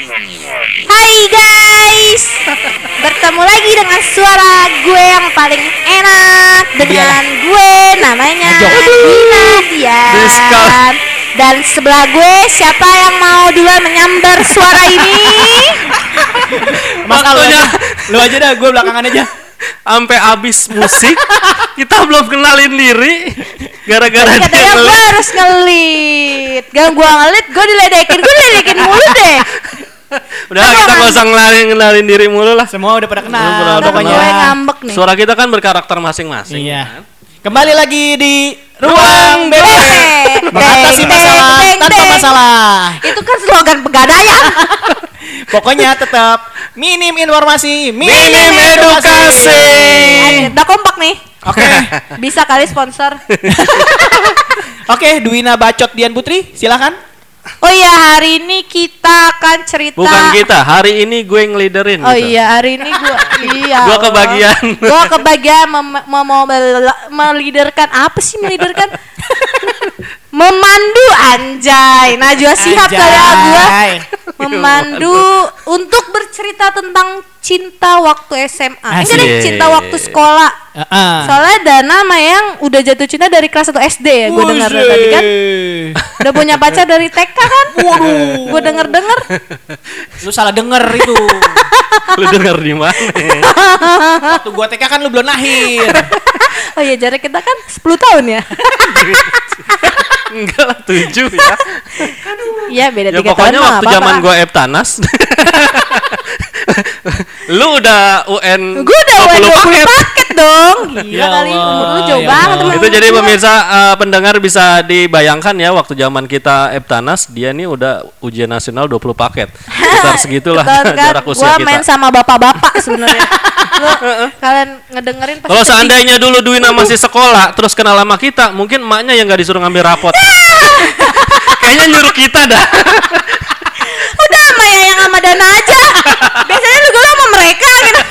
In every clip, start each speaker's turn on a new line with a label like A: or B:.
A: Hai guys, bertemu lagi dengan suara gue yang paling enak dengan gue namanya Dina Dian. Dan sebelah gue siapa yang mau duluan menyambar suara ini?
B: Mas lu aja, lu aja dah, gue belakangan aja.
C: Sampai habis musik kita belum kenalin diri. Gara-gara dia
A: Katanya gue
C: ngelit.
A: harus ngelit, gak gue ngelit, gue diledekin, gue diledekin mulu deh.
C: Udah kita nggak usah kenalin diri mulu lah.
B: Semua udah pada kenal,
C: Udah pada
A: Udah
B: pokoknya.
A: gue ngambek nih.
C: Suara kita kan berkarakter masing-masing.
B: Iya.
C: kan?
B: Kembali lagi di Ruang
A: Bebek.
B: Bebek. Mengatasi masalah
A: beng, beng,
B: tanpa masalah.
A: Itu kan slogan pegadaian.
B: Pokoknya tetap minim informasi, minim,
C: Minim edukasi.
A: Anjir, Udah kompak nih.
B: Oke.
A: Bisa kali sponsor.
B: Oke, Duwina Bacot Dian Putri, silakan.
A: Oh iya, hari ini kita akan cerita.
C: Bukan kita, hari ini gue ngeliderin.
A: Oh
C: gitu.
A: iya, hari ini gua iya. Allah.
C: kebagian.
A: Gua kebagian mem- mem- mem- meliderkan apa sih meliderkan? Memandu anjay. Najwa Sihab kali ya gua. Memandu untuk bercerita tentang cinta waktu SMA. Enggak deh,
C: Asik.
A: cinta waktu sekolah.
B: Heeh.
A: Soalnya Dana mah yang udah jatuh cinta dari kelas 1 SD ya, gue dengar tadi kan. Udah punya pacar dari TK kan? Waduh. Gue denger-denger.
B: Lu salah denger itu.
C: Lu denger di mana?
B: Waktu gua TK kan lu belum lahir.
A: Oh iya jarak kita kan 10 tahun ya.
C: Enggak lah, tujuh ya.
A: Iya beda
C: Ya
A: tiga
C: pokoknya
A: tahun mah
C: waktu zaman gue Eptanas. Lu udah UN
A: Gue udah
C: 20
A: 20
C: paket.
A: paket dong. Gila
B: Ya
A: kali
B: Allah,
A: umur lu jauh
B: ya
A: banget temen
C: Itu jadi
A: gua.
C: pemirsa eh, pendengar bisa dibayangkan ya waktu zaman kita Eptanas dia nih udah ujian nasional 20 paket. Sekitar segitulah jarak usia
A: gua
C: kita.
A: main sama bapak-bapak sebenarnya. Kalian ngedengerin pasti
C: Kalau seandainya dulu Duina masih sekolah terus kenal sama kita, mungkin emaknya yang gak disuruh ngambil rapot. Kayaknya nyuruh kita dah.
A: udah sama ya yang sama Dana aja. Biasanya lu gue sama mereka gitu.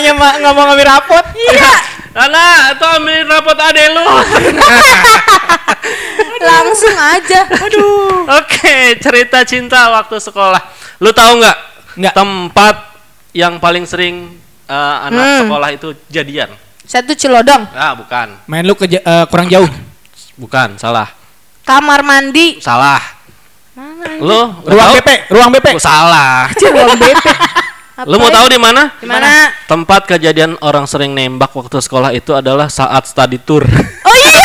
B: Maknya mak nggak mau ngambil rapot.
A: Iya,
C: Nana, itu ambilin rapot ade lu.
A: langsung aja. Aduh.
C: Oke, cerita cinta waktu sekolah. Lu tahu nggak?
B: Nggak.
C: Tempat yang paling sering eh, anak
A: Hmm.
C: sekolah itu jadian.
A: Satu celodong,
C: Ah, bukan.
B: Main lu ke eh, kurang jauh.
C: Bukan, salah.
A: kamar mandi.
C: Salah.
A: Mana?
C: Lu
B: Ruang
C: tahu?
B: BP, ruang BP.
C: Oh, salah.
A: Ruang BP.
C: Lu mau tahu di mana?
A: Di mana?
C: Tempat kejadian orang sering nembak waktu sekolah itu adalah saat study tour.
A: Oh iya,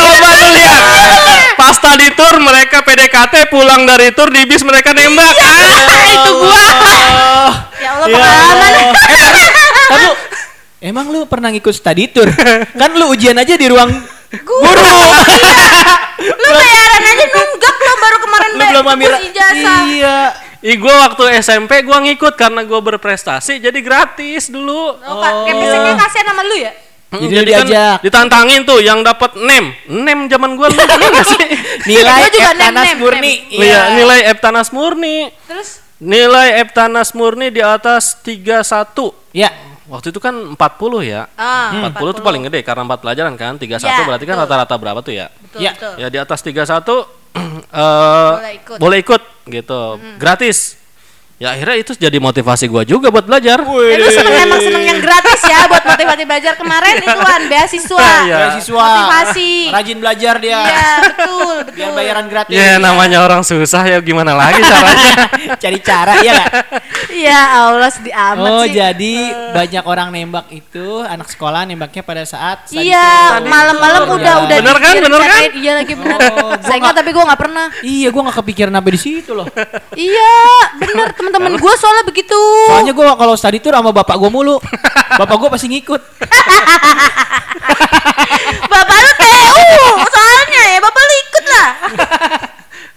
C: Coba lu lihat. Pas study tour mereka PDKT pulang dari tour di bis mereka nembak. Ah, itu gua.
A: ya Allah
B: Ya
A: pengalaman.
B: Lu, emang lu pernah ngikut study tour? kan lu ujian aja di ruang
A: Guru. lu bayaran aja nunggak lo baru kemarin
B: lu belum ngambil
A: ijazah.
B: Iya.
C: Ih, gua waktu SMP gua ngikut karena gua berprestasi jadi gratis dulu.
A: Oh, Kak, kayak biasanya kasihan sama lu ya?
C: Hmm,
B: Jadi lu
C: kan
B: diajak.
C: ditantangin tuh yang dapat nem. Nem zaman gua lu iya nggak sih?
B: Nilai Eptanas murni.
C: Iya, nilai Eptanas murni.
A: Terus
C: Nilai Eptanas murni di atas 31.
B: Ya.
C: Waktu itu kan 40 ya.
A: ah,
C: 40 itu paling gede karena 4 pelajaran kan. 31
A: Ya,
C: berarti kan rata-rata berapa tuh ya?
A: betul,
B: Ya.
A: betul.
C: Ya di atas 31 eh
A: Boleh ikut.
C: boleh ikut gitu. Gratis. Ya akhirnya itu jadi motivasi gua juga buat belajar.
A: Ya, lu seneng emang seneng yang gratis ya buat motivasi belajar kemarin ituan beasiswa.
C: Iya.
B: Beasiswa.
A: Motivasi.
B: Rajin belajar dia.
A: Iya, betul, betul.
B: Biar bayaran gratis.
C: Ya namanya orang susah ya gimana lagi caranya.
B: Cari cara ya?
A: Iya, Allah sedih amat
B: Oh
A: sih.
B: jadi banyak orang nembak itu anak sekolah nembaknya pada saat
A: Iya,
B: tour.
A: malam-malam udah
B: tour,
A: udah
B: ya.
C: Bener kan? Bener kan?
A: Iya lagi bener.
B: Oh,
A: Saya ingat
B: nggak-
A: tapi gue nggak pernah.
B: Iya gua nggak kepikiran sampai di situ loh.
A: Iya, bener teman-teman gue soalnya begitu.
B: Soalnya gua kalau study tour sama bapak gua mulu. Bapak gua pasti ngikut.
A: Bapak lu TU, soalnya ya bapak lu ikut lah.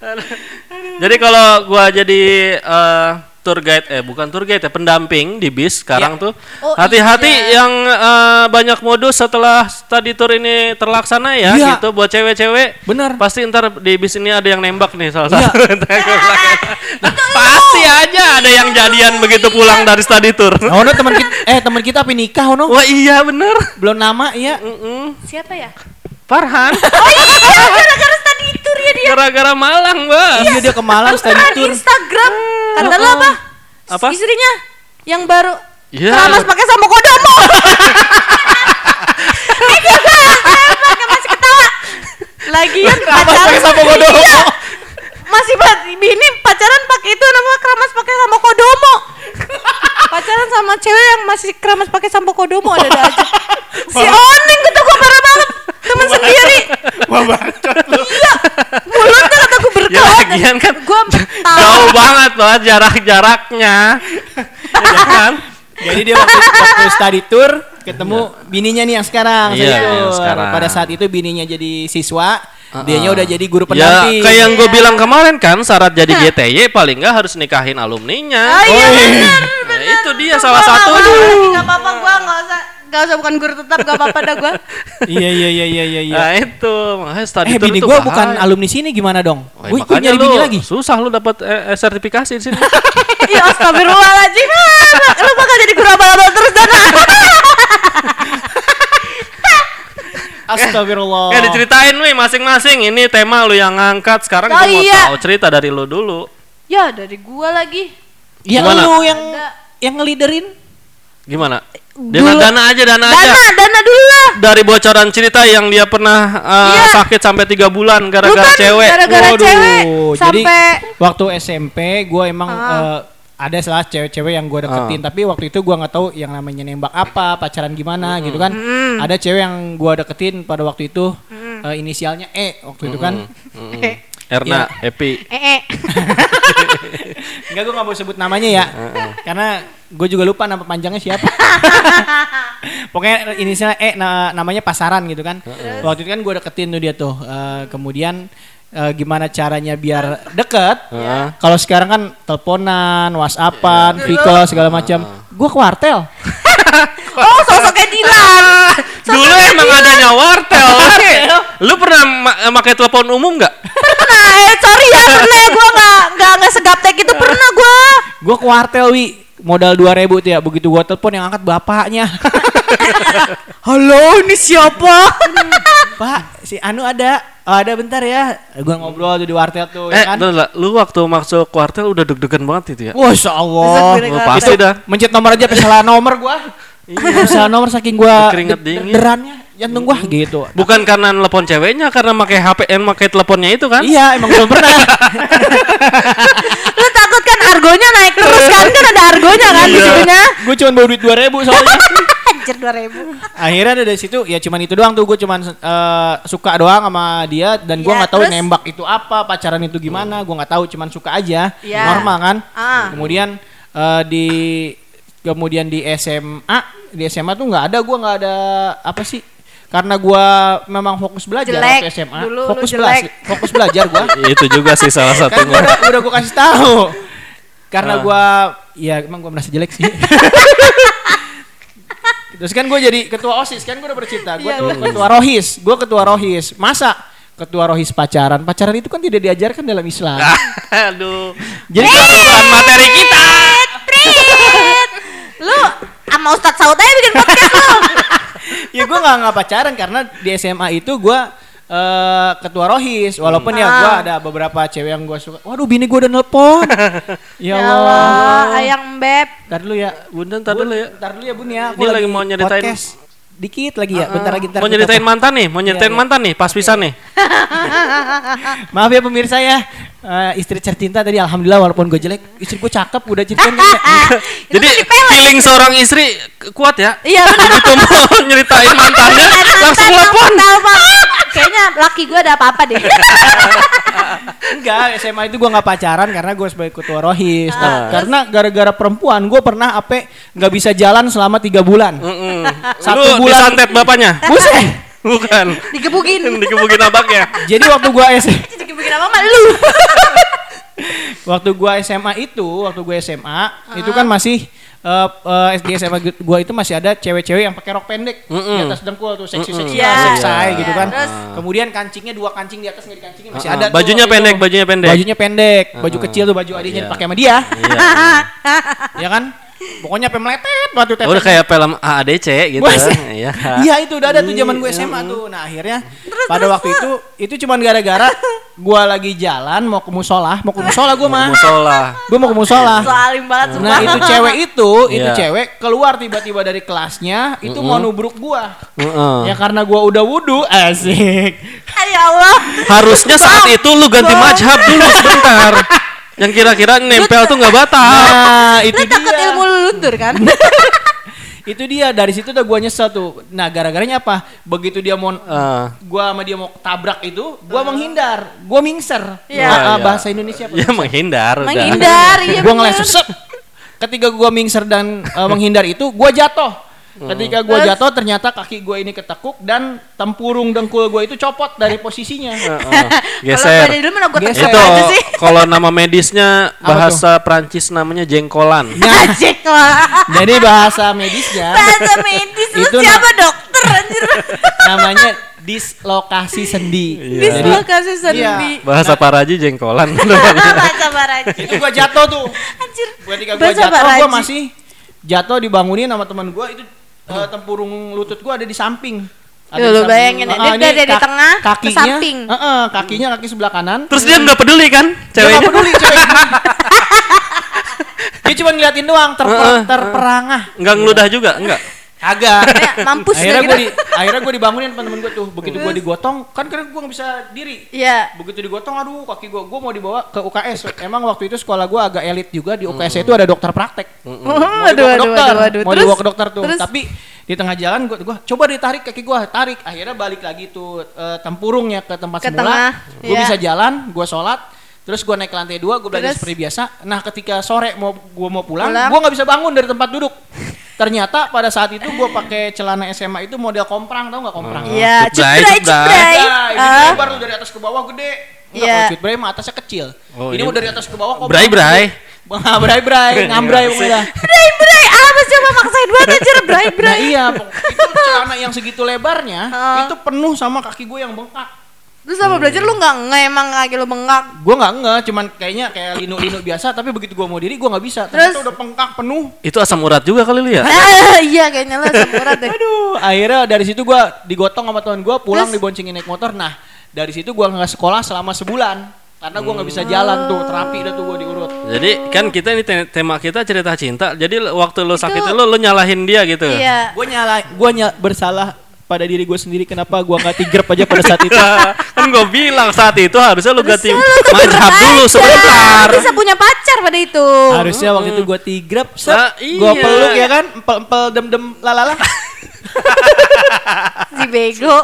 C: jadi kalau gua jadi eh, tour guide eh bukan tour guide ya pendamping di bis sekarang tuh
A: Oh,
C: hati-hati
A: iya.
C: yang eh, banyak modus setelah study tour ini terlaksana ya
B: Iya.
C: gitu buat cewek-cewek
B: Bener.
C: pasti ntar di bis ini ada yang nembak nih salah
B: Iya.
C: satu Nah, pasti aja ada yang jadian begitu pulang dari study tour
B: Oh, no, teman kita eh teman kita apa nikah oh, no?
C: wah iya bener
B: Belum nama ya.
C: Mm-mm.
A: Siapa ya?
C: Farhan
A: Oh iya, gara-gara tadi tour ya dia.
C: gara gara-gara Malang, Bang.
B: Iya dia ke Malang study tour.
A: Instagram. Kata lo apa?
C: Apa?
A: Istrinya yang baru
C: Iya.
A: keramas pakai sampo kodomo. Ini pakai masih ketawa. Lagian pacaran
B: sama kodomo.
A: masih ba- ini pacaran pakai itu namanya keramas pakai sampo kodomo. Sama cewek yang masih keramas pakai sampo kodomo ada ada aja. Si Oning gitu gua parah banget. Temen sendiri.
B: Wah bacot lu.
A: Iya. Mulutnya kata gue
C: Ya
A: berkelat.
C: lagian kan
A: Gua
C: jauh banget loh jarak-jaraknya. ya kan?
B: Jadi dia waktu, waktu study tour ketemu bininya nih yang sekarang.
C: Iya, yang sekarang.
B: Pada saat itu bininya jadi siswa,
C: Uh-uh.
B: dianya udah jadi guru
C: Ya
B: pendamping.
C: kayak yang gue bilang kemarin kan syarat jadi GTY paling nggak harus nikahin
A: Oh
C: alumninya.
A: iya
B: Oh, iya.
C: Nah, itu dia salah
A: nggak
C: satunya.
A: mau, Nggak apa-apa gua nggak usah nggak usah bukan guru tetap nggak apa-apa dah gua.
B: iya iya iya iya iya. iya.
C: Nah itu makanya study
B: eh
C: tour
B: bini
C: itu
B: gua
C: bahaya.
B: bukan alumni sini gimana dong?
C: Oh,
B: Gue nyari
C: lu
B: bini lagi.
C: susah lu dapat eh, eh, sertifikasi di sini.
A: Iya astagfirullahaladzim. Ah, Lu bakal jadi guru abal-abal terus dan.
B: Astagfirullah.
C: Kayak diceritain nih masing-masing ini tema lu yang ngangkat sekarang
A: Oh,
C: gua mau
A: iya.
C: tahu cerita dari lu dulu.
A: Ya dari gua lagi.
B: Ya
C: Gimana?
B: lu yang
A: Ada.
B: Yang ngeliderin.
C: Gimana? Dengan
A: Dulu-
C: dana aja dana,
A: Dana,
C: aja.
A: dana dulu lah.
C: Dari bocoran cerita yang dia pernah uh,
A: Iya.
C: sakit sampai tiga bulan gara-gara cewek.
A: gara-gara
B: Waduh,
A: cewek
B: Jadi
A: sampai
B: waktu SMP gue emang
A: Ah.
B: eh, ada salah cewek-cewek yang gue deketin,
C: Ah.
B: tapi waktu itu gue nggak tahu yang namanya nembak apa, pacaran gimana gitu kan. Ada cewek yang gue deketin pada waktu itu eh, inisialnya E waktu itu kan.
C: Mm-mm. Erna, Happy.
A: eh, eh.
B: Enggak gue nggak mau sebut namanya ya, karena gue juga lupa nama panjangnya siapa. Pokoknya inisialnya E, na- namanya pasaran gitu kan. Waktu itu kan gue deketin tuh dia tuh. Eh, kemudian eh, gimana caranya biar deket? Kalau sekarang kan teleponan, whatsappan, Viko segala macam. Gue kuartel.
A: Oh sosok kayak Dilan.
C: Dulu emang adanya wartel. Lu pernah ma- pakai telepon umum nggak?
A: Pernah, eh sorry ya pernah gua nggak nggak nggak segaptek itu pernah gua.
B: Gue kuartel wi modal 2000 tuh ya. Begitu gue telepon yang angkat bapaknya.
A: Halo ini siapa?
B: Pak, si Anu ada. Oh, ada bentar ya. Gue ngobrol tuh di wartel tuh
C: Eh,
B: ya kan.
C: bentar, lu waktu masuk kuartel udah deg-degan banget itu ya?
B: Masya Allah.
C: Pasti dah.
B: Mencet nomor aja salah nomor gua. Iya, salah nomor saking gua
C: Keringet dingin.
B: derannya jantung gua gitu.
C: Bukan karena nelpon ceweknya, karena pakai HP yang pakai teleponnya itu kan?
B: Iya, emang belum pernah.
A: Lu takut kan argonya naik terus kan kan ada argonya kan di
C: Iya.
A: situnya.
B: gua cuma bawa duit 2000 soalnya.
A: Anjir 2000.
B: Akhirnya dari situ ya cuman itu doang tuh gua cuman eh, suka doang sama dia dan gua
A: Iya,
B: nggak tahu
A: terus?
B: nembak itu apa, pacaran itu gimana, gua nggak tahu cuman suka aja.
A: Iya.
B: Normal kan?
A: Ah.
B: Kemudian eh, di kemudian di SMA, di SMA tuh nggak ada gua nggak ada apa sih? Karena gua memang fokus belajar
A: Jelek.
B: waktu SMA,
A: Dulu lu
B: fokus
A: jelek.
B: belajar, fokus belajar gua.
C: itu juga sih salah
B: kan
C: satunya.
B: gua udah, udah gua kasih tahu karena
C: Ah.
B: gua ya emang gua merasa jelek sih terus kan gua jadi ketua osis kan gua udah bercerita gua tuh
A: bener.
B: ketua rohis gua ketua rohis masa ketua rohis pacaran pacaran itu kan tidak diajarkan dalam Islam
C: Aduh.
B: jadi
C: Bukan materi kita.
A: Sama Ustadz Saud aja bikin podcast lu.
B: ya gua nggak nggak pacaran karena di SMA itu gua eh, ketua rohis walaupun ya
A: Ah.
B: gua ada beberapa cewek yang gua suka waduh bini gua udah nelpon ya
A: Ya
B: Allah
A: ayang beb.
B: Ntar dulu ya
C: Bunda, ntar dulu ya.
B: Ntar dulu ya Bun ya.
C: Ini lagi mau nyeritain-
B: podcast. Dikit lagi ya, bentar lagi ntar
C: Mau nyeritain
B: potong.
C: mantan nih, mau nyeritain
B: iya.
C: mantan nih, pas pisan nih.
B: Maaf ya pemirsa ya. Eh, istri tercinta tadi alhamdulillah walaupun gue jelek, istri gue cakep udah ceritain kan.
C: Jadi feeling seorang istri kuat ya.
A: Iya benar.
C: Begitu mau nyeritain mantannya, langsung telepon.
A: Kayaknya laki gue ada apa-apa deh.
B: Enggak, SMA itu gue nggak pacaran karena gue sebagai ketua rohis.
A: Ah.
B: Karena gara-gara perempuan gue pernah apa nggak bisa jalan selama tiga bulan. Satu
C: Lu
B: bulan.
C: disantet bapaknya?
B: Buset.
C: Bukan.
A: Digebukin.
C: Dikebukin abaknya.
B: Jadi waktu gue
A: Digebukin apa sama lu?
B: waktu gua SMA itu, waktu gua SMA itu kan masih eh eh, SD SMA gu- gua itu masih ada cewek-cewek yang pakai rok pendek
C: Mm-mm.
B: di atas dengkul tuh seksi-seksi
A: Iya.
B: lah, seksai
A: Iya.
B: gitu kan.
A: Terus?
B: Kemudian kancingnya dua kancing di atas nggak dikancingin masih
C: Ah,
B: ada. tuh
C: bajunya
B: waktu
C: pendek,
B: itu.
C: bajunya pendek.
B: Bajunya pendek, baju
C: Ah.
B: kecil tuh baju adiknya
C: Iya.
B: dipakai sama dia,
C: Iya.
B: ya kan? Pokoknya sampai meletet batu tetenya.
C: Udah kayak film AADC gitu. Iya.
B: Iya itu udah ada tuh zaman gue SMA tuh. Nah akhirnya pada waktu itu itu cuman gara-gara gue lagi jalan mau ke musola, mau ke musola gue mah.
C: Musola.
B: Gue mau ke musola.
A: Salim banget
B: Nah itu cewek itu, itu
C: Iya.
B: cewek keluar tiba-tiba dari kelasnya, itu mau nubruk gua.
C: Heeh.
B: Ya karena gua udah wudhu, asik.
A: Ya Allah.
C: Harusnya saat itu lu ganti majhab dulu sebentar. Yang kira-kira nempel tuh nggak batal.
B: Nah itu
A: Lu takut
B: dia.
A: ilmu lu luntur kan?
B: Itu dia dari situ udah gua nyesel tuh. Nah gara-garanya apa? Begitu dia mau
C: Eh,
B: gua sama dia mau tabrak itu, gua menghindar, gua mingser.
A: Iya.
B: Ah, ah,
C: Iya.
B: bahasa Indonesia apa?
C: ya menghindar udah.
A: Menghindar, iya
B: gua. Ketika gua mingser dan eh, menghindar itu, gua jatuh. Ketika gua
A: Terus?
B: jatuh ternyata kaki gua ini ketekuk dan tempurung dengkul gua itu copot dari posisinya.
C: Heeh.
A: Kalau
C: Geser.
A: dulu mana
C: Itu
A: sih.
C: kalau nama medisnya bahasa Prancis namanya jengkolan.
A: Lah.
B: Jadi bahasa medisnya
A: Bahasa medis
B: Itu
A: siapa dokter anjir?
B: namanya dislokasi sendi.
C: Iya.
A: Dislokasi sendi.
B: Iya.
C: Bahasa Paraji jengkolan.
A: Bahasa baraji.
B: Itu gua jatuh tuh.
A: Anjir.
B: Gua
A: Bahasa
B: jatuh gua
A: Baraji.
B: masih jatuh dibangunin sama teman gua itu eh, tempurung lutut gua ada di samping. Ada di
A: lu
B: samping.
A: bayangin ya,
B: Ah,
A: dia dari
B: kak-
A: tengah ke
B: kakinya,
A: samping.
B: Heeh, kakinya kaki sebelah kanan.
C: Terus dia nggak peduli kan
B: Dia
C: ceweknya?
B: nggak peduli cewek. dia cuma ngeliatin doang terper, terperangah.
C: Nggak ngeludah juga, enggak.
B: Kagak.
A: Mampus
B: akhirnya
A: gitu.
B: gue di akhirnya gue dibangunin teman-teman gue tuh begitu gue digotong kan karena gue nggak bisa diri
A: Iya.
B: begitu digotong aduh kaki gue gue mau dibawa ke UKS emang waktu itu sekolah gue agak elit juga di UKS itu ada dokter praktek mau
A: Aduh,
B: dibawa ke dokter
A: aduh, aduh.
B: mau
A: Terus?
B: dibawa ke dokter tuh
A: Terus?
B: tapi di tengah jalan gue gua coba ditarik kaki gue tarik akhirnya balik lagi tuh eh, tempurungnya ke tempat
A: Ke
B: semula
A: tengah,
B: gue
A: iya.
B: bisa jalan gue sholat terus gue naik ke lantai dua gue belajar
A: Terus?
B: seperti biasa nah ketika sore mau gue mau pulang,
A: Pulang.
B: gue nggak bisa bangun dari tempat duduk ternyata pada saat itu gue pakai celana SMA itu model komprang tau nggak komprang
A: Iya,
C: Cutbray,
A: cutbray,
C: cutbray.
A: cutbray.
B: Ya, ini
A: Ah.
B: lebar lu dari atas ke bawah gede. Enggak,
A: Iya.
B: kalau cutbray mah atasnya kecil.
C: Oh,
B: ini mau dari atas ke bawah kok.
C: Bray-bray.
B: Bang, bray-bray, ngambray pokoknya.
A: Bray, bray, apa sih apa maksain banget anjir, bray,
B: Nah
A: bray.
B: iya, pok- itu celana yang segitu lebarnya,
A: Ah.
B: itu penuh sama kaki gue yang bengkak.
A: Terus sama belajar lu nggak nge emang kaki lu bengkak.
B: Gue nggak nge, cuman kayaknya kayak linu-linu biasa, tapi begitu gue mau diri gue nggak bisa.
A: Terus?
B: Ternyata udah bengkak penuh.
C: Itu asam urat juga kali lu ya?
A: Ah, iya kayaknya lu semurat deh.
B: Aduh, akhirnya dari situ gue digotong sama teman gue, pulang
A: Terus?
B: diboncengin naik motor. Nah, dari situ gue nggak sekolah selama sebulan. Karena gue nggak bisa jalan tuh, terapi dah tuh gue diurut.
C: Jadi kan kita ini te- tema kita cerita cinta. Jadi waktu lu sakit lu lu nyalahin dia gitu.
A: Iya.
B: gue nyala gue nyala bersalah pada diri gue sendiri kenapa gue nggak tigrep aja pada saat itu
C: kan gue bilang saat itu harusnya lu ganti mazhab dulu sebentar.
A: Lu bisa punya pacar pada itu.
B: harusnya waktu itu gue tigrep set
C: Nah,
B: gue
C: iya.
B: peluk ya kan empel empel dem dem lalala
A: Si bego.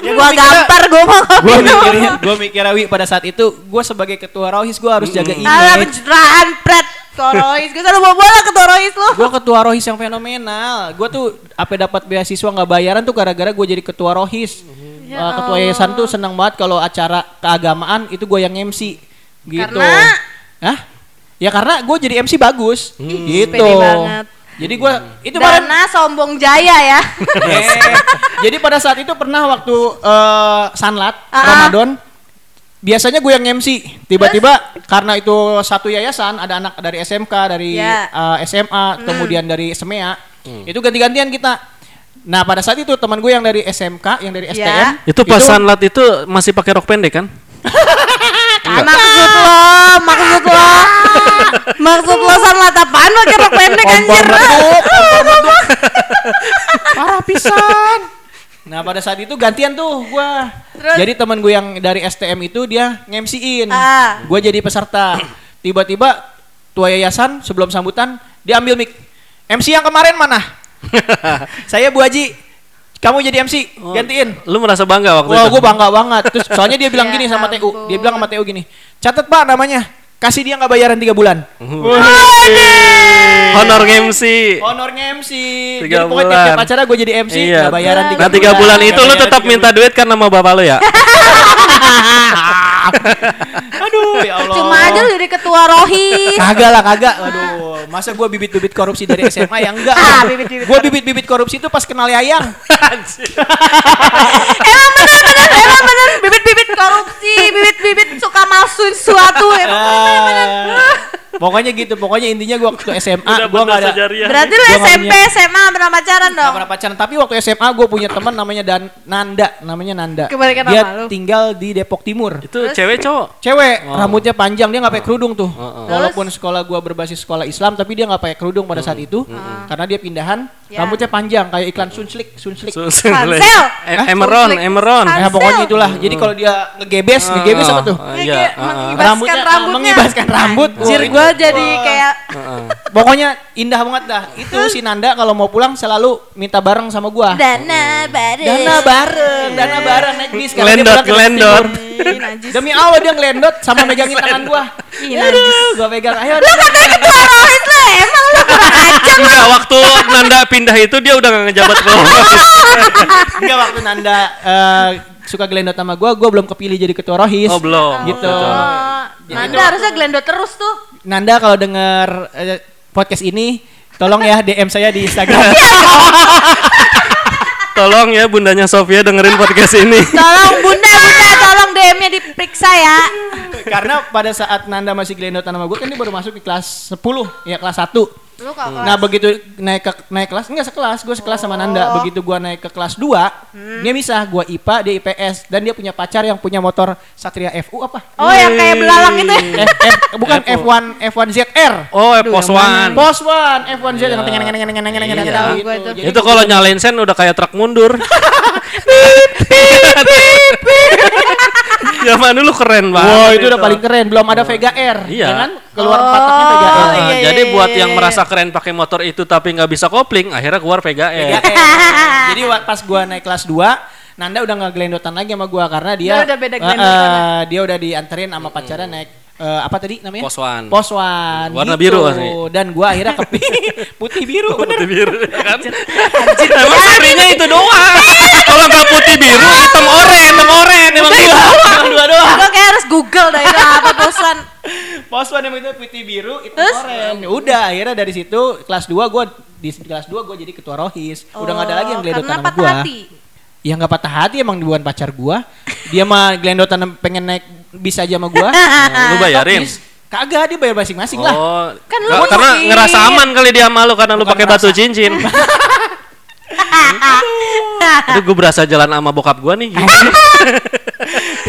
B: Ya,
A: gua
B: mikirnya-
A: gampar gua mau
B: gue mikirnya gue mikirnya wi pada saat itu gue sebagai ketua rohis gue harus jaga
A: Alah
B: image
A: pencitraan pret. Torois, gue selalu bawa bola ke Torois lu.
B: gue ketua rohis yang fenomenal gue tuh apa dapat beasiswa nggak bayaran tuh gara-gara gue jadi ketua rohis
A: Ya
B: Eh, ketua yayasan tuh senang banget kalau acara keagamaan itu gue yang MC gitu
A: Karena?
B: Hah? ya karena gue jadi MC bagus gitu
A: pede banget.
B: jadi gue itu kemarin
A: Dana sombong jaya ya.
B: Eh, jadi pada saat itu pernah waktu eh, Sanlat
A: Ah.
B: Ramadan biasanya gue yang MC tiba-tiba karena itu satu yayasan ada anak dari SMK dari
A: Ya.
B: eh, SMA kemudian dari SEMEA itu ganti-gantian kita. Nah pada saat itu teman gue yang dari SMK yang dari
A: Ya.
B: STM
C: Itu pas sanlat itu masih pakai rok pendek kan?
A: Maksud lo, maksud lo, maksud lo sama apaan pakai rok pendek anjir.
B: parah pisan nah pada saat itu gantian tuh gue jadi teman gue yang dari STM itu dia nge-MC-in
A: Ah.
B: gue jadi peserta. Tiba-tiba tua yayasan sebelum sambutan dia ambil mic. MC yang kemarin mana? Saya Bu Haji. Kamu jadi MC gantiin.
C: Lu merasa bangga waktu
B: Wah,
C: itu?
B: gue bangga banget. Terus soalnya dia bilang
A: Ya
B: gini sama TU, dia bilang sama TU gini, catat pak namanya, kasih dia nggak bayaran tiga bulan.
C: Honor MC.
B: Honornya MC.
C: Tiga
B: jadi pokoknya
C: bulan.
B: tiap acara gue jadi MC,
C: Iya.
B: nggak bayaran tiga
C: Nah tiga bulan itu lu tetap minta duit kan sama bapak lu ya?
B: Aduh, ya Allah.
A: Cuma aja lu jadi ketua rohis.
B: Kagak lah, kagak. Waduh, masa gue bibit-bibit korupsi dari SMA yang enggak.
A: Ah, bibit-bibit
B: Gue bibit-bibit korupsi itu pas kenal Yayang.
A: emang bener bener, emang bener. Bibit-bibit korupsi, bibit-bibit suka malsuin sesuatu. Emang bener bener.
B: Ah, Pokoknya gitu, pokoknya intinya gua waktu SMA
C: Udah
B: gua nggak ada
C: berdosa jariah.
A: Berarti lu SMP, SMA pernah pacaran dong?
B: pernah pacaran, tapi waktu SMA gua punya teman namanya Dan Nanda, namanya Nanda.
A: Kebalikan
B: Dia
A: nama
B: tinggal di Depok Timur.
C: Itu cewek cowok.
B: Cewek,
C: Oh.
B: rambutnya panjang, dia nggak pakai kerudung tuh.
C: Heeh.
B: Walaupun sekolah gua berbasis sekolah Islam, tapi dia nggak pakai kerudung pada saat itu, karena dia pindahan,
A: Ya.
B: rambutnya panjang kayak iklan Sunslik, Sunslik.
C: Susun
A: Pansel.
C: E- Emeron. Emeron.
B: Nah, pokoknya itulah. Jadi kalau dia ngegebes, ngegebes apa tuh?
C: Ah, Iya. ah, ah.
B: Rambutnya, ah,
A: rambutnya.
B: mengibaskan rambut.
A: Anjir
B: Wah,
A: gua
B: itu-
A: jadi
B: wah.
A: kayak
C: Heeh.
B: Pokoknya indah banget dah. Itu si Nanda kalau mau pulang selalu minta bareng sama gua.
A: dana bareng.
B: Dana bareng, dana bareng naik bis
C: Ngelendot, ngelendot.
B: Demi Allah dia ngelendot sama megangin tangan gua.
A: Ih,
B: Aduh, gua pegang. Ayo.
A: Lu ketua rohis lu emang lu kurang ajar.
C: Enggak, waktu Nanda pindah itu dia udah gak ngejabat.
B: Enggak waktu Nanda eh, suka gelendot sama gua, gua belum kepilih jadi ketua rohis.
C: Oh, belum.
B: Gitu.
A: Oh, Nanda harusnya gelendot terus tuh.
B: Nanda kalau denger eh, podcast ini tolong ya DM saya di Instagram.
C: Tolong ya bundanya Sofia dengerin podcast ini.
A: Tolong bunda, bunda, tolong DM-nya diperiksa ya.
B: Karena pada saat Nanda masih gelendotan sama gue kan dia baru masuk di kelas 10 ya kelas 1
A: Lu kok
B: Nah begitu naik ke naik kelas enggak sekelas gue sekelas sama Nanda begitu gue naik ke kelas 2 dia bisa gue IPA dia IPS dan dia punya pacar yang punya motor Satria FU apa
A: Oh, yang kayak belalang itu. ya?
B: F, F, bukan
C: FU.
B: F1 F1 ZR
C: Oh, eh, pos one.
B: Pos One F1 ZR yang tengah
C: Iya.
A: Tahu gua itu.
B: Jadi
C: Itu kalau nyalain sen udah kayak truk mundur. Zaman dulu keren banget.
B: Wow itu udah paling keren belum ada Vega R
C: Iya.
B: ya kan keluar
A: Oh,
B: pataknya Vega R
A: iya, iya,
C: jadi
A: iya,
C: buat
A: iya,
C: yang
A: iya.
C: merasa keren pakai motor itu tapi nggak bisa kopling, akhirnya keluar Vega
B: Vega
C: R.
B: R. Jadi pas gua naik kelas 2, Nanda udah nggak gelendotan lagi sama gua karena dia
A: Dia udah beda gelendotan
B: eh, dia udah dianterin sama pacarnya naik eh, apa tadi namanya?
C: Pos one.
B: Pos one,
C: Warna
B: gitu.
C: biru asli.
B: Dan gua akhirnya ke putih biru, bener.
C: Putih biru kan? Emang Satrinya itu doang. Kalau nggak putih biru, hitam oren, hitam oren emang dua.
B: Cuma dua doang.
A: Gua kayak harus Google dah itu apa bosan.
B: Pos one yang itu putih biru, itu oren. Udah akhirnya dari situ kelas 2 gua di kelas 2 gua jadi ketua rohis. Udah nggak ada lagi yang
A: Oh,
B: gelendotan
A: karena
B: sama
A: hati.
B: Ya nggak patah hati emang bukan pacar gua. Dia mah gelendotan pengen naik bis aja sama gua.
C: Lu bayarin.
B: Kagak dia bayar masing-masing lah.
C: Oh,
A: Kan lu
C: nggak- karena
A: mungkin.
C: ngerasa aman kali dia malu karena lu
B: Bukan
C: pakai batu cincin. Aduh, gue berasa jalan sama bokap gua nih.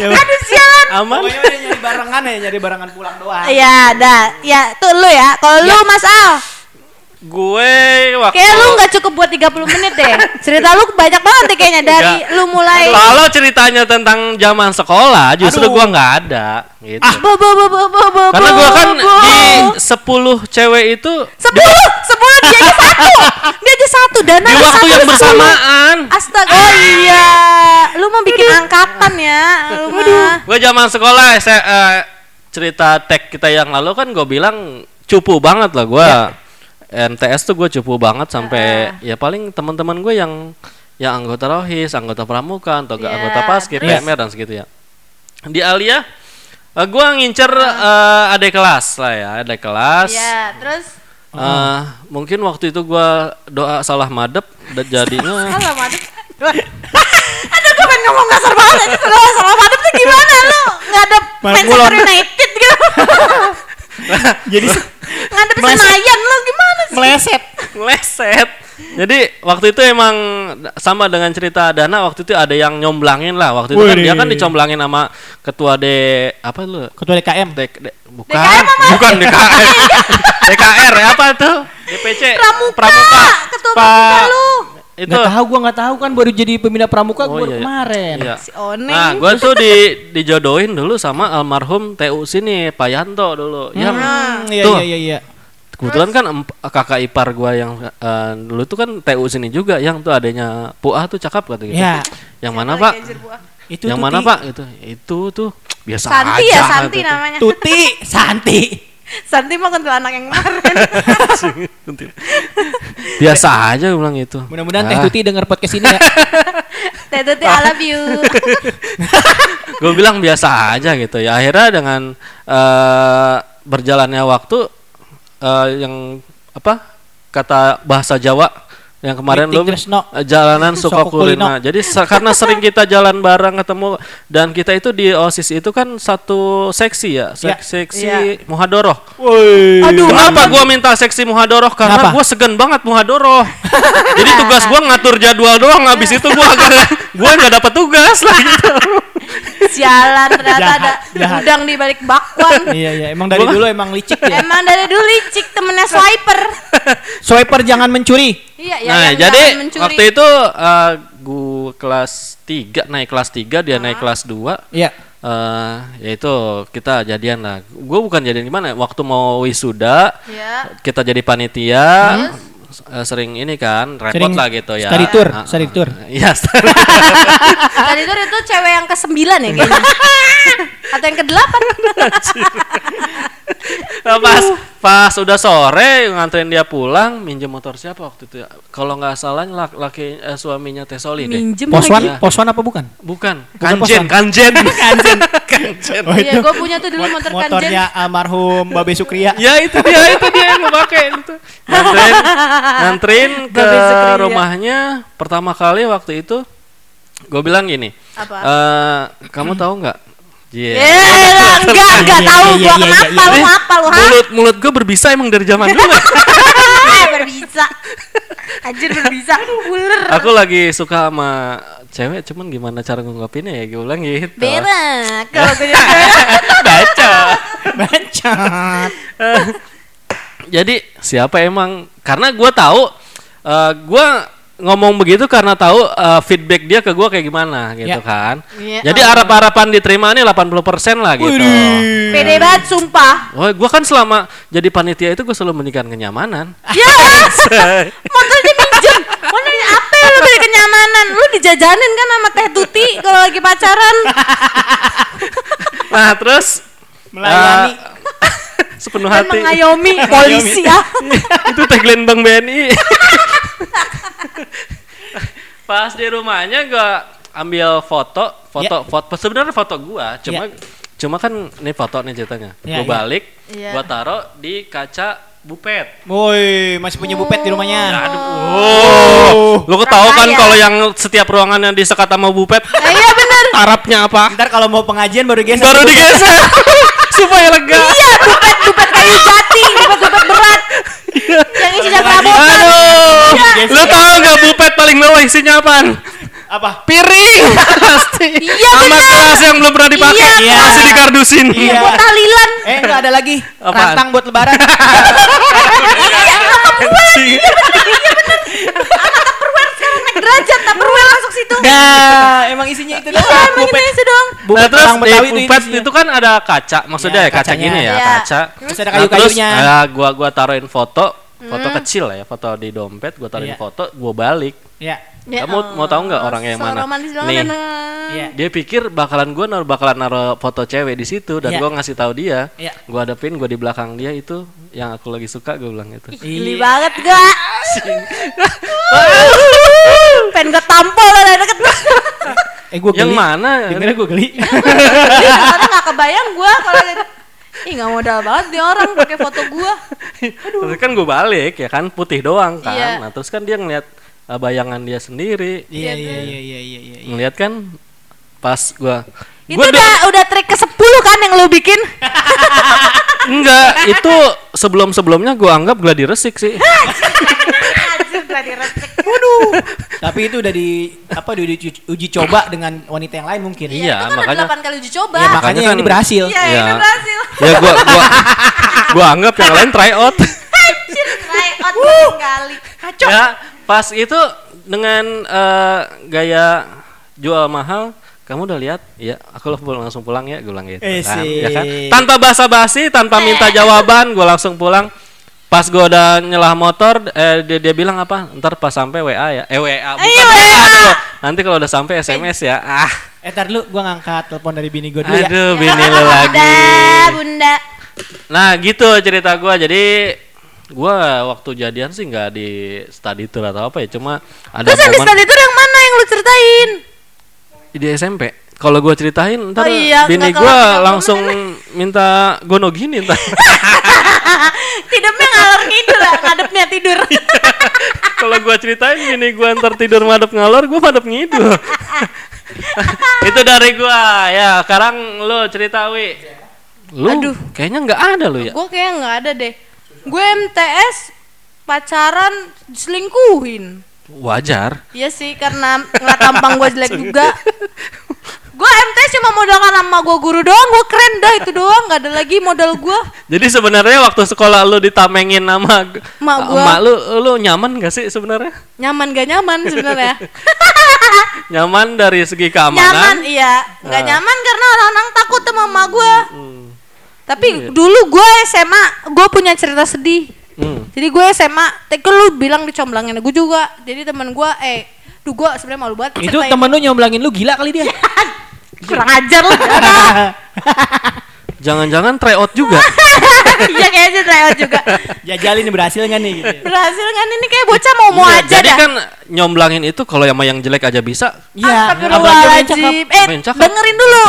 A: Aduh sialan.
C: Aman.
B: Pokoknya nyari barengan ya, nyari barengan pulang doang.
A: Iya, dah. Ya, tuh lu ya. Kalau lu Mas Al,
C: Gue waktu
A: kayak lu nggak cukup buat 30 menit deh. Cerita lu banyak banget deh kayaknya dari
C: Nggak.
A: lu mulai
C: Kalau ceritanya tentang zaman sekolah, justru
B: Aduh.
C: gua nggak ada gitu.
A: bo bo bo bo bo bo
C: Karena gua kan
A: bo.
C: di 10 cewek itu
A: sepuluh sepuluh dia aja satu dia aja satu dana
C: di waktu
A: satu,
C: yang bersamaan.
A: astaga oh iya lu mau bikin angkatan ya lu mah
C: Gue zaman sekolah saya eh, cerita tag kita yang lalu kan gue bilang cupu banget lah gue. MTS tuh gue cupu banget sampai ya paling teman-teman gue yang yang anggota rohis, anggota pramuka, atau
A: Iya,
C: anggota paskib,
B: terus?
C: PMR dan segitu ya. Di Alia eh, gue ngincer eh, adik kelas lah ya, adik kelas.
A: ya terus
C: Eh, mungkin waktu itu gue doa salah madep dan jadinya
A: salah madep aduh gue pengen ngomong kasar banget aja salah salah madep tuh gimana lu ngadep Manchester. United gitu
B: Jadi
A: ngadep. Senayan lu gimana sih
B: meleset.
C: meleset. Jadi waktu itu emang sama dengan cerita Dana waktu itu ada yang nyomblangin lah waktu itu kan
B: Wih.
C: dia kan dicomblangin sama ketua D apa lu?
B: Ketua DKM.
C: D, D- bukan
A: DKM apa?
C: bukan DKR DKR ya apa tuh DPC
A: Pramuka, ketua pramuka lu
C: itu
B: Nggak tahu gua nggak tahu kan baru jadi pembina pramuka
C: Oh,
B: gua
C: iya, iya.
B: kemarin.
C: Iya.
A: si Oneng
C: Nah, gue tuh di dijodohin dulu sama almarhum TU sini, Pak Yanto dulu. Yang
B: Hmm, iya
C: Tuh.
B: iya iya iya.
C: kebetulan kan emp- kakak ipar gua yang eh, dulu tuh kan TU sini juga, yang tuh adanya Puah tuh cakep kata gitu.
B: Ya,
C: Yang mana, Pak?
B: itu
C: yang
B: Tuti.
C: mana, Pak? Itu itu tuh biasa
A: Santi
C: aja.
A: ya Santi
C: gitu.
A: namanya
B: Tuti, Santi.
A: Santi mah kuntilanak yang kemarin.
C: Biasa aja gue bilang itu.
B: Mudah-mudahan
C: Ah,
B: Teh Tuti denger podcast ini ya.
A: Teh Tuti I love you.
C: Gue bilang biasa aja gitu ya. Akhirnya dengan eh, berjalannya waktu eh, yang apa kata bahasa Jawa yang kemarin
B: Tresno.
C: eh, jalanan
B: kulino.
C: Jadi se- karena sering kita jalan bareng ketemu dan kita itu di OSIS itu kan satu seksi ya,
B: Ya.
C: sek- seksi
A: Iya.
C: muhadoroh.
B: Woi.
A: Aduh.
C: Kenapa gua minta seksi muhadoroh? Karena
B: Kenapa?
C: gua segan banget muhadoroh. Jadi tugas gua ngatur jadwal doang. Habis itu gua agak gua nggak dapat tugas lah gitu.
A: Sialan ternyata
B: Jahat,
A: ada
B: jahat.
A: udang di balik bakwan.
B: Iya iya, emang dari dulu emang licik ya.
A: Emang dari dulu licik temennya swiper.
B: Swiper jangan mencuri.
A: Iya, ya,
C: nah,
A: yang
C: jadi waktu itu uh, gua kelas 3 naik kelas 3 dia naik kelas 2
B: Iya.
C: eh ya itu kita jadian lah. Gue bukan jadian gimana? Waktu mau wisuda,
A: Ya.
C: kita jadi panitia, eh, sering ini kan repot
B: Sering
C: lah gitu ya.
B: study tour,
C: Ah,
B: study tour.
C: Iya. study
A: Tadi itu itu cewek yang ke sembilan ya kayaknya. Atau yang ke delapan.
C: Nah, pas pas udah sore nganterin dia pulang, minjem motor siapa waktu itu ya? Kalau nggak salah lak, laki eh, suaminya Tesoli deh.
A: Minjem
B: Poswan,
C: Iya.
B: poswan apa bukan?
C: Bukan,
B: Bukan
C: Kanjen. Kanjen. Kanjen. Kanjen.
B: Oh,
A: Iya, gue punya tuh dulu motor kanjen.
B: Motornya almarhum Babe Sukria.
C: Ya itu dia, itu dia yang gue pakai itu. Nganterin, nganterin ke rumahnya pertama kali waktu itu. Gue bilang gini,
A: Apa?
C: "Eh, kamu tahu nggak? Iya.
A: Eh, enggak, enggak
B: Iya,
A: tahu
B: iya,
A: gua
B: iya,
A: kenapa
B: iya,
A: lu
C: Eh,
A: apa lu ha?
C: Mulut mulut gue berbisa emang dari zaman dulu.
A: Eh, berbisa. Anjir berbisa. Ular.
C: Aku lagi suka sama cewek, cuman gimana cara ngungkapinnya ya? Gue bilang gitu.
A: Berak. Kalau gue cewek.
C: Baca. Jadi siapa emang? Karena gue tahu, eh gue ngomong begitu karena tahu eh, feedback dia ke gue kayak gimana gitu
B: Ya.
C: kan.
A: Iya,
C: Jadi
A: oh.
C: harap-harapan diterima ini 80% lah gitu.
A: Pede banget sumpah.
C: Oh, gue kan selama jadi panitia itu gue selalu memberikan kenyamanan.
A: Ya, motornya minjem. Motornya apa lu beli kenyamanan? Lu dijajanin kan sama Teh Tuti kalau lagi pacaran.
C: Nah terus
B: Melayani.
C: eh, sepenuh
A: Dan
C: hati.
A: mengayomi polisi ya.
C: itu tagline Bang BNI. Pas di rumahnya gua ambil foto, foto, foto sebenarnya foto gua, cuma cuma kan ini foto nih ceritanya.
B: Ya,
C: gua
B: ya.
C: balik,
A: Iya.
C: gua taruh di kaca bupet.
B: Woi, masih punya bupet di rumahnya.
C: Aduh, oh. lu kok tahu kan kalau yang setiap ruangan yang disekat sama bupet,
A: Eh, Iya bener.
C: tarapnya apa?
B: Ntar kalau mau pengajian baru geser.
C: Baru digeser supaya lega.
A: Iya, dupet dupet kayu jati, dupet dupet berat. Yang isinya perabotan.
C: Aduh,
B: Iya.
C: lu tahu nggak bupet paling bawah isinya apaan?
B: Apa?
C: piring pasti
A: Iya,
C: sama
A: bener.
C: gelas yang belum pernah dipakai
A: Iya.
C: masih dikardusin
B: Iya.
A: Buat tahlilan.
B: Eh, enggak ada lagi.
C: Apaan?
B: Rantang buat lebaran.
C: Anjing.
A: Naik derajat, masuk situ.
B: Nah, emang isinya itu doang.
A: Iya, emang
B: Bupet.
A: itu doang.
B: Bupet
C: nah, terus di
B: isinya.
C: itu kan ada kaca maksudnya
B: Iya,
C: ya, kaca gini ya
A: Iya.
C: kaca
B: Terus ada
C: Nah, terus
B: kayu-kayunya.
C: eh, gua gua taruhin foto foto kecil lah ya foto di dompet gua taruhin
B: Iya.
C: foto gua balik
B: Ya.
A: Ya
C: Kamu mau tahu nggak
A: Allah,
C: orang yang
A: so
C: mana?
A: romantis
C: Nih.
B: Iya.
C: dia pikir bakalan gua naruh bakalan naruh foto cewek di situ dan
B: Iya.
C: gua ngasih tahu dia
B: Iya.
C: gua hadapin gua di belakang dia itu yang aku lagi suka gua bilang gitu
A: Geli
B: Iya.
A: banget gak? Pengen gue tampol lah dari deket
B: Eh, gua
C: yang mana
B: Dengarnya gua geli.
A: Karena gak kebayang gue kalau Ih gak modal banget nih orang pakai foto gue
C: Terus kan gue balik ya kan putih doang kan.
A: Iya.
C: Nah terus kan dia ngeliat uh, bayangan dia sendiri.
B: Iya, iya, iya, iya, iya, iya.
C: Ngeliat kan pas gua
A: Itu
C: gua
A: udah, udah trik ke 10 kan yang lu bikin
C: enggak itu sebelum sebelumnya gua anggap gladi resik sih.
B: Tapi itu udah di apa udah di uji coba dengan wanita yang lain mungkin.
C: Iya,
A: Itu kan
C: makanya-
A: 8 kali uji coba
B: Ya, makanya
C: Makanya
B: yang
C: kan-
B: ini berhasil.
A: Iya
C: Iya.
A: ini berhasil
C: ya gua gua gua anggap yang lain try out.
A: Anjir try out kali
C: ya pas itu dengan eh, gaya jual mahal kamu udah lihat? Iya, aku langsung langsung pulang ya, gue bilang gitu.
B: Eh,
C: kan, ya kan? Tanpa basa-basi, tanpa minta jawaban, gue langsung pulang. Pas gue udah nyelah motor, eh, dia, dia bilang apa? Ntar pas sampai WA ya. Eh WA, bukan
A: Iya,
C: WA.
A: WA.
C: dulu. Nanti kalau udah sampai SMS ya. Ah,
B: Eh, tar dulu gua ngangkat telepon dari bini gua dulu ya.
C: aduh, bini lu lagi.
A: Bunda Bunda
C: Nah, gitu cerita gua. Jadi gua waktu jadian sih nggak di study tour atau apa ya, cuma ada
A: Terus yang di
C: momen
A: study tour yang mana yang lu ceritain?
C: di SMP. Kalau gua ceritain, ntar
A: Oh iya,
C: bini
A: nggak
C: langsung minta gono gini ntar.
A: Tidepnya ngalor ngidul lah Ngadepnya tidur.
C: Kalau gua ceritain ini gua ntar tidur madep ngalor, gua madep ngidul. itu dari gua. Ya, sekarang lu cerita Wi. Lu
A: Aduh.
C: kayaknya nggak ada lu ya.
A: gue kayak nggak ada deh. Gue MTS pacaran diselingkuhin.
C: Wajar.
A: Iya sih karena ngeliat tampang gue jelek juga. Gue MTS cuma modal kan sama gue guru doang, gue keren dah itu doang, nggak ada lagi modal gue.
C: Jadi sebenarnya waktu sekolah lu ditamengin sama g-
A: Mak gua.
C: emak lu, lu nyaman gak sih sebenarnya?
A: Nyaman gak nyaman sebenarnya.
C: Nyaman dari segi
A: nyaman
C: keamanan.
A: iya, nggak
C: Ah.
A: nyaman karena orang-orang takut sama emak gue.
C: Hmm.
A: Tapi
C: Iya.
A: dulu gue SMA, gue punya cerita sedih.
C: Hmm.
A: Jadi gue SMA, tapi lu bilang dicomblangin gue juga. Jadi temen gue, eh, duh gue sebenarnya malu banget.
B: Itu temen lu nyomblangin lu gila kali dia.
A: kurang ajar lah.
C: Jangan-jangan tryout juga.
A: Iya kayaknya tryout juga.
B: Jajalin berhasil nggak nih gitu.
A: Berhasil kan ini kayak bocah mau mau aja
C: Jadi
A: dah.
C: kan nyomblangin itu kalau sama yang jelek aja bisa.
B: Iya,
A: Astagfirullahaladzim. Eh,
C: Main cakep.
A: dengerin dulu.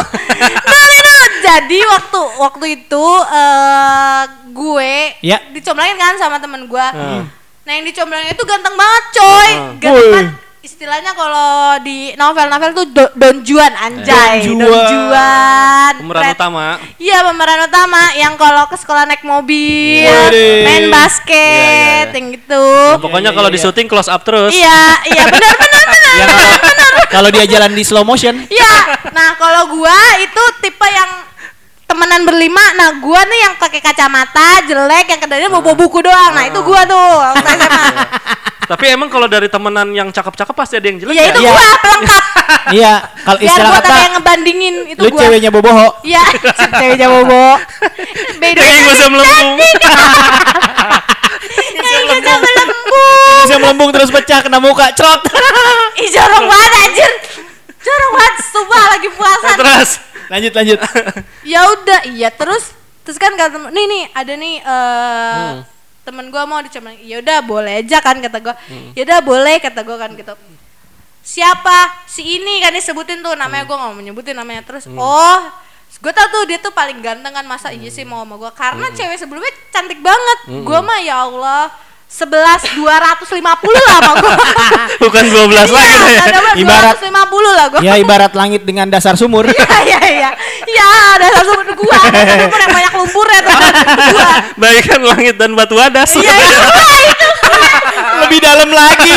A: Jadi waktu waktu itu eh gue
B: Ya.
A: dicomblangin kan sama temen gue.
C: Hmm.
A: Nah yang dicomblangin itu ganteng banget coy.
C: Hmm.
A: Ganteng banget. Istilahnya kalau di novel-novel tuh do, Don Juan anjay.
B: Don
A: Don
B: Juan.
A: Juan.
C: Pemeran
A: Fred-
C: utama.
A: Iya pemeran utama yang kalau ke sekolah naik mobil,
B: Waduh.
A: main basket,
C: Iya, iya, iya.
A: yang gitu.
C: Nah, pokoknya
B: iya,
C: kalau
B: iya.
C: di syuting close up terus.
A: Iya, iya benar benar benar.
B: Ya kalau dia jalan di slow motion,
A: Iya. Nah, kalau gua itu tipe yang temenan berlima. Nah, gua nih yang pakai kacamata jelek yang kedanya mau bawa buku doang. Nah, itu gua tuh waktu SMA.
C: Tapi emang kalau dari temenan yang cakep-cakep pasti ada yang jelek
A: Iya,
C: ya?
A: itu
B: Iya.
A: gua pelengkap.
B: iya kalau istilah
A: gua
B: kata
A: yang ngebandingin itu
B: lu
A: gua.
B: ceweknya boboho.
A: Iya, ceweknya bobo. Beda
C: Kayak musim lembung.
B: Bisa melembung terus pecah kena muka, cerot.
A: Ih, jorong banget anjir. Jorong banget, sumpah lagi puasa.
C: terus.
B: lanjut lanjut.
A: ya udah iya terus terus kan kata temen nih nih ada nih eh
C: Hmm.
A: temen gue mau dicomblangin ya udah boleh aja kan kata gue
C: Hmm.
A: ya udah boleh kata gue kan gitu siapa si ini kan disebutin tuh namanya
C: Hmm.
A: gue nggak mau menyebutin namanya terus oh gue tau tuh dia tuh paling ganteng kan masa iya sih mau sama gue karena
C: Hmm.
A: cewek sebelumnya cantik banget gue mah ya Allah sebelas dua ratus lima puluh lah sama gue
C: Bukan 12 lagi deh.
A: Iya, ada dua
B: Ibarat-
A: lima puluh lah gue
B: Ya ibarat langit dengan dasar sumur.
A: Iya iya iya. Ya ada satu gua, ada sumur yang banyak lumpurnya tuh gua.
C: Bagaikan langit dan batu adas.
A: Iya itu itu.
B: Lebih dalam lagi.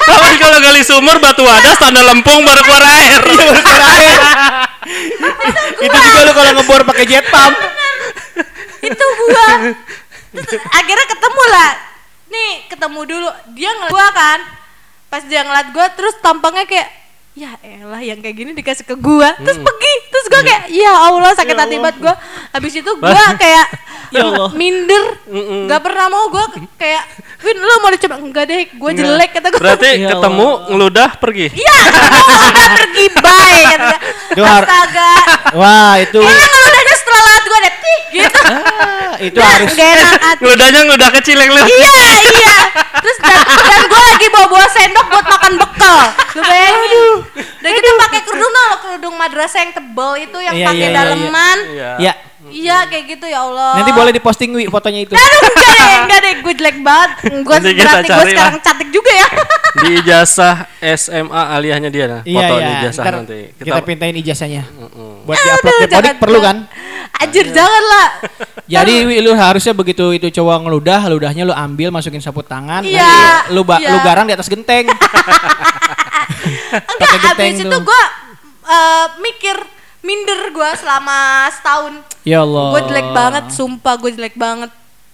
C: Tapi kalau gali sumur batu adas tanda lempung baru keluar air.
B: Itu juga lu kalau ngebor pakai jet pump.
A: Itu gua. Terus akhirnya ketemu lah. Nih ketemu dulu. Dia ngeliat gua kan. Pas dia ngeliat gua terus tampangnya kayak ya elah yang kayak gini dikasih ke gua. Terus pergi. Terus gua kayak ya Allah sakit hati banget gua. Habis itu gua kayak
B: Ya Allah.
A: minder. Nggak pernah mau gua kayak Win lu mau dicoba? Enggak deh gua jelek kata gua.
C: Berarti
B: Ya
C: ketemu ngeludah pergi.
A: Iya, oh, pergi bye Astaga.
B: Wah, itu.
A: Emang ngeludahnya setelah lewat gue deh, gitu.
B: Itu
A: Nah,
B: harus
A: gak enak hati.
C: Ngeludahnya ngeludah kecil yang lewat.
A: Iya, iya. Terus dan, dan gue lagi bawa-bawa sendok buat makan bekal. Lu bayangin. Udah gitu pakai kerudung tau, kerudung madrasah yang tebel itu yang
B: Iya,
A: pakai
B: iya, iya,
A: daleman.
C: Iya.
B: ya.
A: Iya, kayak gitu ya Allah.
B: Nanti boleh diposting Wi fotonya itu.
A: Aduh, enggak deh, enggak deh, gue jelek banget. Gue
C: Nanti kita
A: berarti gue sekarang
C: lah.
A: cantik juga ya.
C: Di ijazah SMA aliyahnya dia nah.
B: Iya,
C: Foto
B: iya.
C: ijazah
B: Ntar
C: nanti.
B: Kita, pintain ijazahnya.
C: Mm-mm.
B: Buat di-upload Depodik
A: jangan-
B: perlu kan?
A: Anjir, jangan lah.
B: Jadi Wi, lu harusnya begitu itu cowok ngeludah, ludahnya lu ambil masukin sapu tangan,
A: Iya,
B: nanti lu
A: iya.
B: lu garang di atas genteng.
A: Enggak,
B: Pakai genteng
A: abis itu gue mikir minder gue selama setahun.
B: Ya Allah.
A: Gue jelek banget, sumpah gue jelek banget.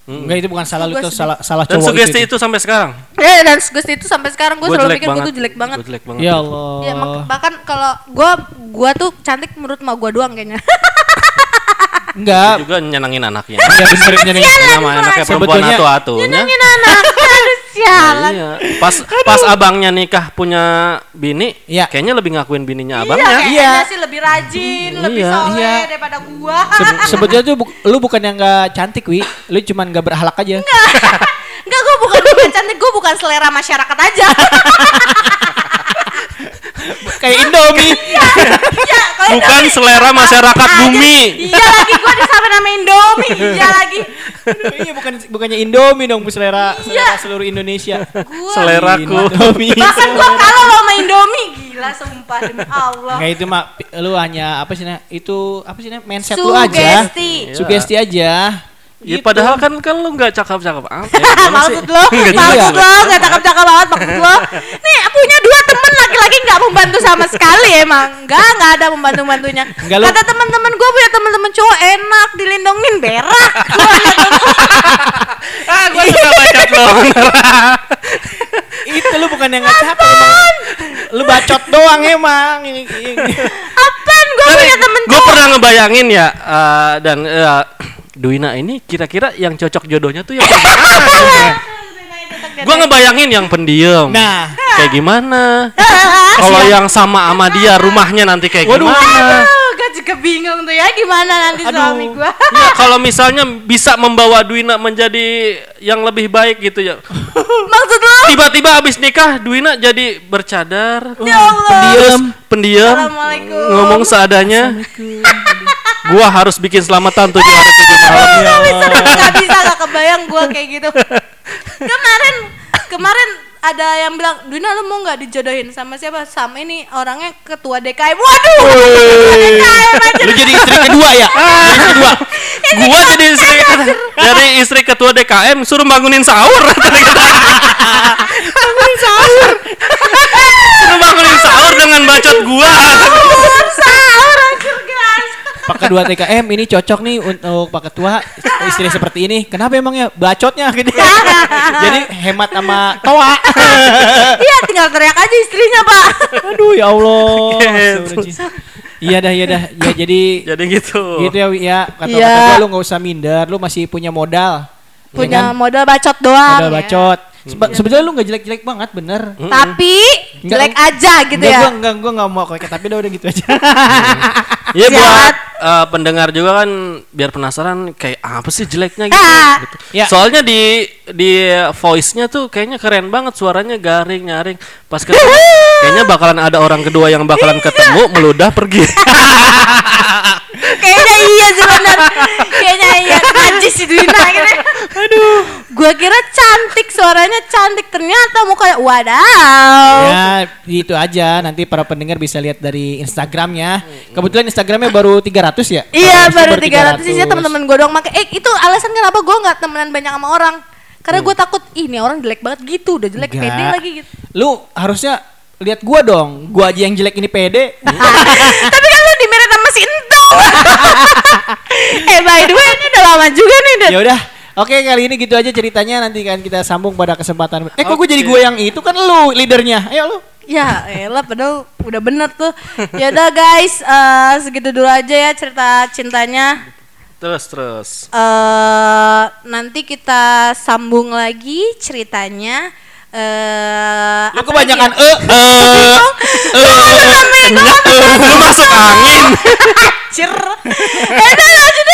B: Enggak itu bukan salah lu itu salah salah
C: Dan
B: cowok
C: sugesti
B: itu.
C: itu sampai sekarang.
A: Eh, dan Gusti itu sampai sekarang gue selalu mikir gue tuh jelek banget.
C: Gua jelek banget.
B: Ya Allah.
A: Ya, mak- bahkan kalau gue gue tuh cantik menurut mak gue doang kayaknya.
B: Enggak.
C: juga nyenengin anaknya.
B: Iya bener nyenengin.
C: Nama anaknya perempuan
B: Sebetulnya-
C: atu-atunya.
A: Nyenengin anak, sialan.
C: Iya. Pas pas abangnya nikah punya bini,
B: Iya.
C: kayaknya lebih ngakuin bininya
A: Iya,
C: abangnya.
A: kayaknya sih lebih rajin, lebih
C: Iya,
A: soleh
B: iya.
A: daripada gua.
B: Se- sebetulnya tuh bu- lu bukan yang enggak cantik Wi, lu cuman enggak berhalak aja.
A: Enggak, gua bukan bukan cantik, gua bukan selera masyarakat aja.
B: Kayak Indomie.
A: Iya, kalau
C: Bukan selera masyarakat bumi.
A: Iya lagi gua disamain sama Indomie. Iya lagi.
B: Iya bukan bukannya Indomie dong, Bu selera, selera seluruh Indonesia.
A: Gua
C: Seleraku.
B: Indomie.
A: bahkan gua kalah lo sama Indomie gila sumpah demi Allah.
B: Nggak itu mah pi- lu hanya apa sih nah? Itu apa sih nah? Mindset lu aja.
A: Sugesti.
B: Sugesti aja.
C: Ya
B: Gitu.
C: padahal kan kan lu nggak cakep-cakep amat. ya.
A: Maksud lo, maksud lo nggak cakep-cakep banget maksud lo. Nih punya dua temen laki-laki nggak membantu sama sekali emang, nggak nggak ada membantu bantunya. Kata teman-teman gue punya teman-teman cowok enak dilindungin berak.
C: Ah, gua suka bacot lo.
B: itu lu bukan yang nggak capek emang. Lu bacot doang emang.
A: Apaan gue punya temen
C: Gue
A: cowok?
C: pernah ngebayangin ya eh, dan eh, Duina ini kira-kira yang cocok jodohnya tuh yang Gue ngebayangin yang pendiam.
B: Nah,
C: Kayak gimana? Kalau yang sama sama dia rumahnya nanti kayak
B: Waduh.
C: gimana?
A: Aduh, gue juga bingung tuh ya gimana nanti
B: Aduh.
A: suami gue.
C: Ya, kalau misalnya bisa membawa Duina menjadi yang lebih baik gitu ya.
A: Maksud lo?
C: Tiba-tiba abis nikah Duina jadi bercadar,
A: Ya Allah.
B: pendiam.
C: pendiam,
A: Assalamualaikum.
C: ngomong seadanya. Gua harus bikin selamatan tujuh hari tujuh malam.
A: Gak bisa, gak bisa, gak kebayang gue kayak gitu. Kemarin, kemarin ada yang bilang, Dina lu mau nggak dijodohin sama siapa? Sama ini orangnya ketua DKM. Waduh, ketua DKM aja.
B: lu jadi istri kedua ya? Jadi istri kedua.
C: Gua jadi istri dari istri ketua DKM suruh bangunin sahur. bangunin sahur. suruh bangunin sahur dengan bacot gua.
A: Sahur.
B: Pak Ketua TKM ini cocok nih untuk Pak Ketua istri seperti ini. Kenapa emangnya bacotnya gitu? Jadi hemat sama toa.
A: Iya, tinggal teriak aja istrinya, Pak.
B: Aduh ya Allah.
C: Gitu.
B: Iya dah, iya dah. Ya jadi
C: Jadi gitu.
B: gitu ya ya. Kata
A: Iya.
B: kata gua lu nggak usah minder, lu masih punya modal. Ya
A: Punya
B: kan?
A: modal bacot doang.
B: modal
A: ya.
B: bacot. Seba- Sebenarnya lu nggak jelek-jelek banget, bener.
A: Tapi
B: Enggak,
A: jelek aja gitu
B: Enggak,
A: ya.
B: gua enggak gua enggak mau kayak tapi udah udah gitu aja.
C: Iya buat Eh, pendengar juga kan biar penasaran kayak apa sih jeleknya gitu.
A: Ah.
C: gitu.
B: Ya.
C: Soalnya di di voice-nya tuh kayaknya keren banget suaranya garing nyaring. Pas ketemu kayaknya bakalan ada orang kedua yang bakalan ketemu meludah pergi.
A: Kayaknya iya sih benar. Kayaknya iya. Najis si Dwina gitu. Aduh. Gua kira cantik suaranya cantik ternyata mukanya wadaw.
B: ya, itu aja. Nanti para pendengar bisa lihat dari Instagramnya. Kebetulan Instagramnya baru 300 ya?
A: Iya baru 300 sih teman-teman gue doang make. Eh itu alasan kenapa gue nggak temenan banyak sama orang. Karena gue takut ini orang jelek banget gitu, udah jelek
B: Enggak.
A: pede lagi gitu.
B: Lu harusnya lihat gua dong. Gua aja yang jelek ini pede.
A: Tapi kan lu dimeret sama si Entong. eh by the way ini udah lama juga nih
B: ya udah. Oke, kali ini gitu aja ceritanya. Nanti kan kita sambung pada kesempatan. Eh, kok gue jadi gue yang itu kan lu leadernya. Ayo lu.
A: Ya elah padahal udah bener tuh. Ya udah guys, eh, segitu dulu aja ya cerita cintanya.
C: terus terus.
A: eh nanti kita sambung lagi ceritanya. Eh
B: Lu
A: apa
B: kebanyakan
A: ya?
B: eh eh
C: Lu masuk angin.
A: Anjir. Eh udah lanjut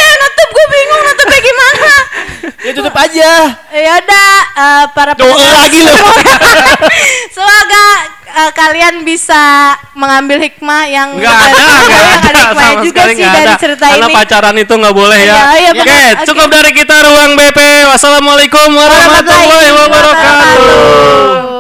A: gue bingung nutupnya gimana.
B: ya tutup aja.
A: Ya udah eh, para
B: eh, lagi lu.
A: Semoga eh, kalian bisa mengambil hikmah yang
C: Enggak ada, enggak
A: yang
C: ada.
A: ada hikmahnya
C: Sama
A: juga sih dari
C: ada.
A: cerita
C: Karena
A: ini.
C: pacaran itu nggak boleh ya.
A: Iya, iya,
C: Oke,
A: benar. Oke.
C: cukup dari kita ruang BP. Wassalamualaikum warahmatullahi
A: wabarakatuh.